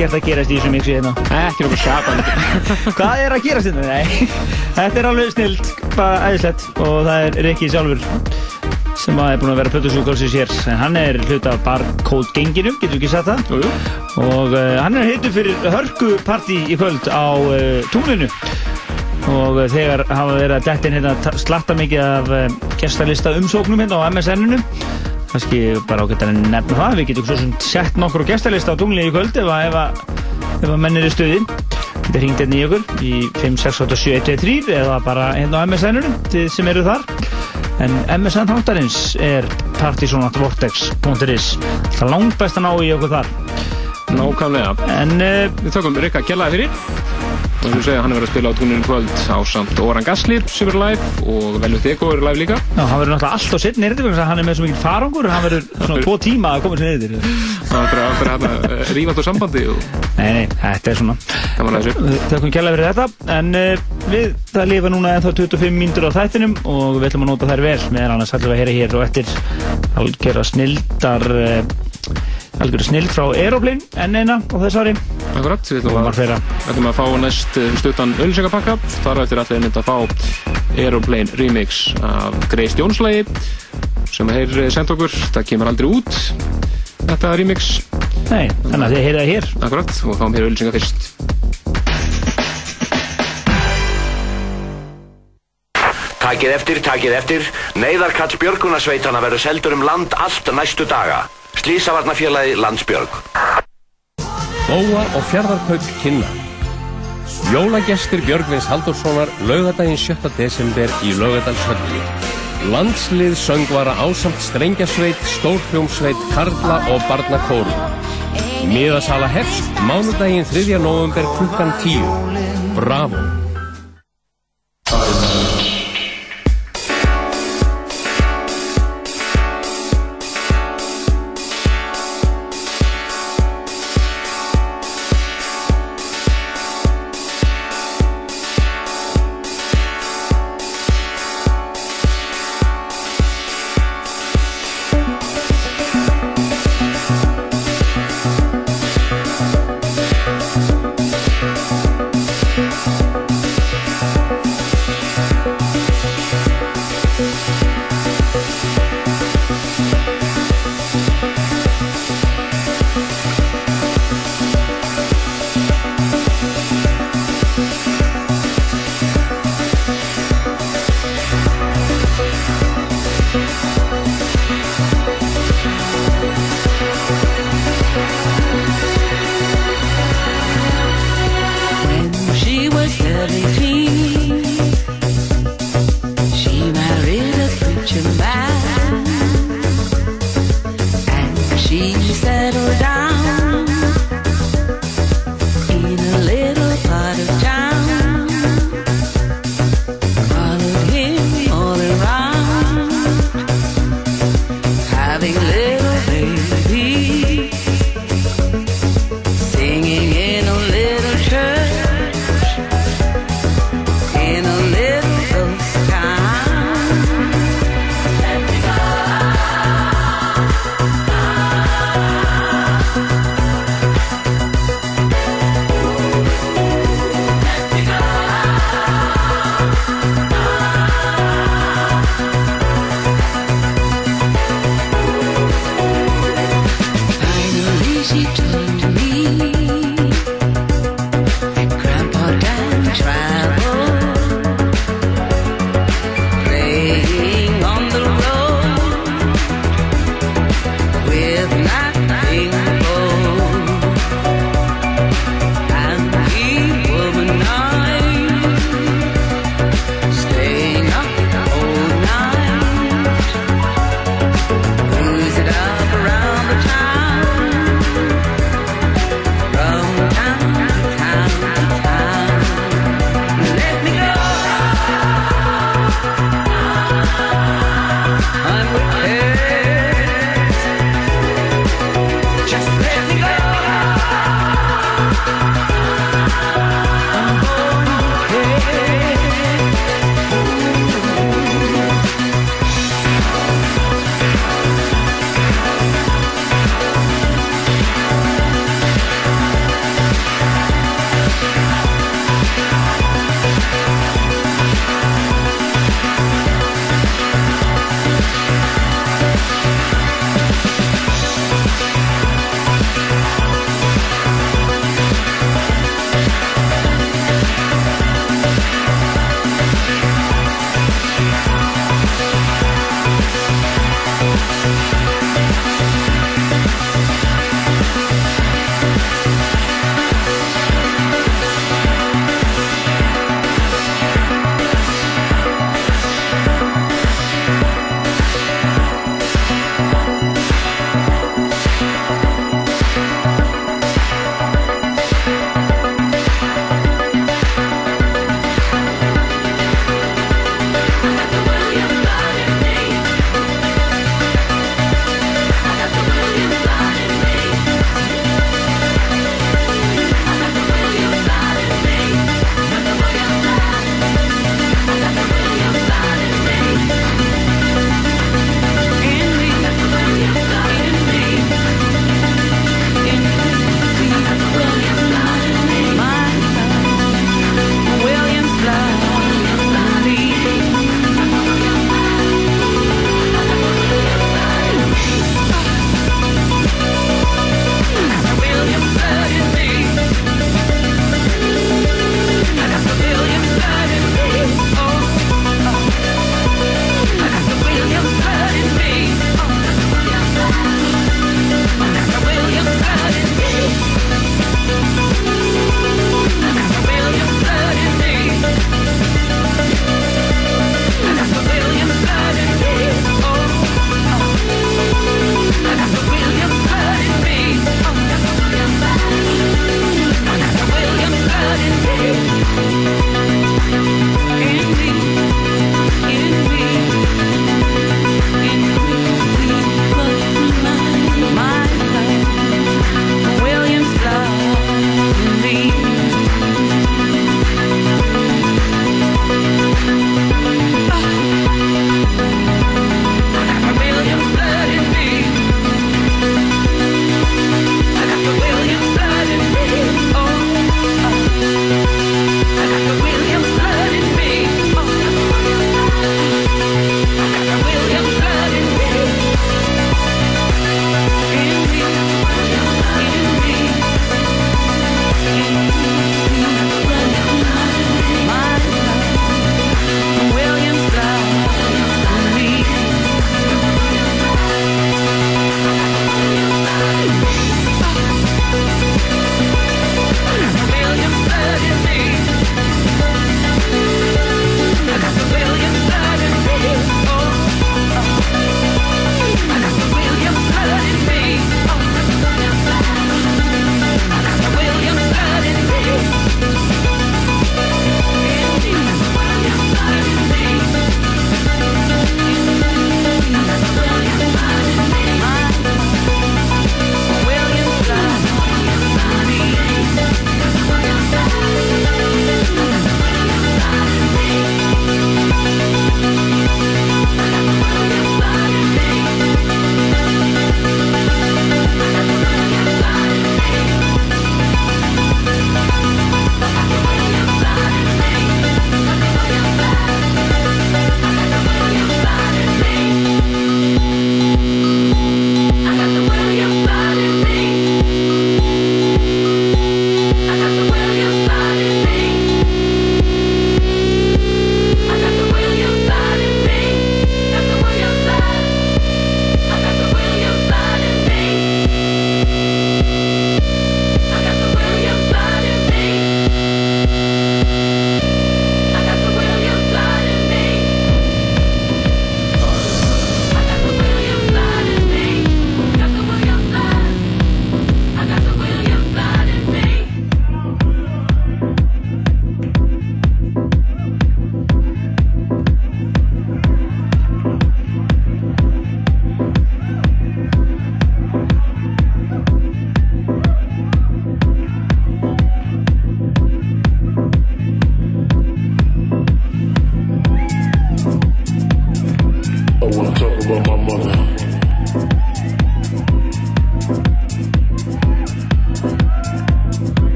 ekkert að gerast í þessu mixi hérna. Ekki nokkuð skapandi. (laughs) Hvað er að gerast hérna? Nei, þetta er alveg snilt, bara æðislegt og það er Rikki sjálfur sem að er búinn að vera plötusúkálsins hér. En hann er hlut af Barcode genginu, getur við ekki sagt það? Jú, jú. Og uh, hann er heitur fyrir hörkupartí í kvöld á uh, tunglinu. Og uh, þegar hafa verið að dettin hérna ta- slatta mikið af uh, gestalista umsóknum hérna á MSN-inu kannski bara ágætt að nefna það. Við getum svo sem sett nokkur gestalista á tunglinu í kvöld ef að, ef að, að menn er í stuði. Þetta ringt hérna í ykkur í 5687123 eða bara hérna á MSN-inu þið sem eru þar. En MSN þáttarins er partysonatvortex.is það langt best að ná í okkur þar. Nákvæmlega. En uh, við þökkum Rikka Kjellaði fyrir. Og eins og segja, hann er verið að spila á túninu kvöld á samt Oran Gasly sem er live og Velvet Ego er live líka. Já, hann verður náttúrulega alltaf sitt vegna þess að hann er með svo mikið farangur hann verður svona tvo tíma að koma sér nýrði Það er bara að hérna rífast á sambandi og Nei, nei, þetta er svona að. Þakkum kjærlega fyrir þetta en uh, við það lifa núna ennþá 25 mínútur á þættinum og við ætlum að nota þær vel meðan annars ætlum við að heyra hér og eftir algjörða snildar algjörða snild frá Aeroplane enn eina á þess ári Akkurat, við ætlum að, ætlum að fá næst eh, stuttan ölsingapakka. Þar eftir ætlum við að fá Aeroplane remix af Grace Jones lagi sem þeir eh, senda okkur. Það kemur aldrei út, þetta remix. Nei, þannig að þið heyrið það hér. Akkurat, og fáum hér ölsinga fyrst. Takið eftir, takið eftir. Neyðarkall Björgunarsveitana verður seldur um land allt næstu daga. Slísavarnafélagi Landsbjörg. Bóa og fjardarkaup kynna. Jólagestir Björgvins Halldórssonar laugadaginn 7. desember í Laugadalshölli. Landslið söngvara ásamt strengjasveit, stórhljómsveit, karla og barnakórum. Miðasala hefst mánudaginn 3. november klukkan 10. Bravo!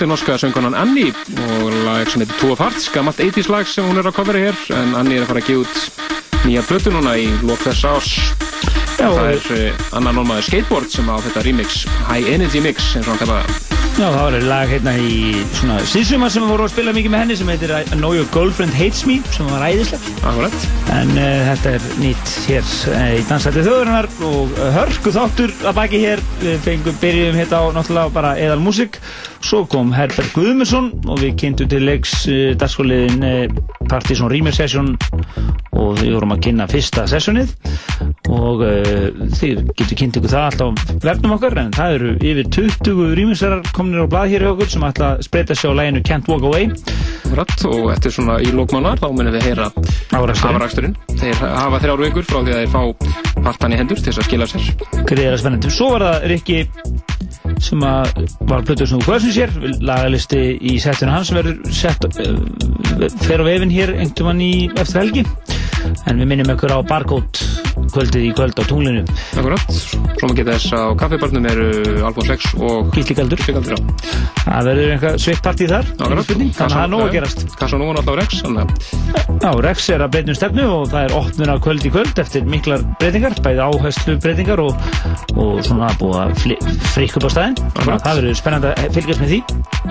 Þetta er norska söngunan Annie og lag sem heitir Two of Hearts, gammalt 80s lag sem hún er að covera hér en Annie er að fara að gefa út nýja blötu núna í lók þess árs Já, það og- er uh, annar normaður skateboard sem á þetta remix High Energy Mix eins og hann kallaði það Já, það var lag hérna í svona síðsumar sem við vorum að spila mikið með henni sem heitir I Know Your Girlfriend Hates Me sem var æðislegt. Akkurat. En uh, þetta er nýtt hér uh, í Dansætti þjóðurinnar og uh, hörku þáttur að baki hér. Við fengum, byrjum hérna á náttúrulega bara eðal músík. Svo kom Herbert Guðmundsson og við kynntum til leiks uh, dagskóliðin uh, Partizón Rýmir Session og við vorum að kynna fyrsta sessionið og uh, þið getur kynnt ykkur það alltaf á vefnum okkar en það eru yfir 20 rýmisarar komnir á blað hér hjá okkur sem ætla að spreita sig á læginu Can't Walk Away Rætt og eftir svona í lókmánar þá munum við heyra Afraksturinn. Þeir hafa þrjár vikur frá því að þeir fá partan í hendur til þess að skila sér. greiðara spennandi. Svo var það Rikki sem að var plötur sem þú hversum sér, lagalisti í setinu hans verður sett uh, fer á vefinn hér einhvern í eftir helgi. En við minnum ykkur á barcode kvöldið í kvöld á tunglinu. Akkurat, svo maður geta þess að kaffibarnum eru Albon 6 og Gísli Galdur. Það verður einhver sveitt partí þar. Akkurat, þannig að það er nóg að gerast. Kassa nú alltaf Rex, Já, Rex er að breytnum stefnu og það er opnuna kvöld í kvöld eftir miklar breytingar, bæði áherslu breytingar og, og svona búið að frikk upp á að það verður spennandi að fylgjast með því.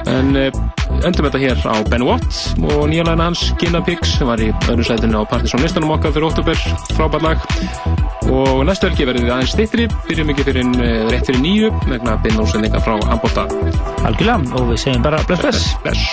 En endum þetta hér á Ben Watt og nýjalæna hans Gina Pix sem var í öðru sætinu á Partisan listanum okkar fyrir oktober, frábært lag. Og næstu helgi verður við aðeins stittri byrjum ekki fyrir uh, rétt fyrir nýju vegna Ben úrsendinga frá Ambota Algjörlega. Og við segjum bara bless bless. Bless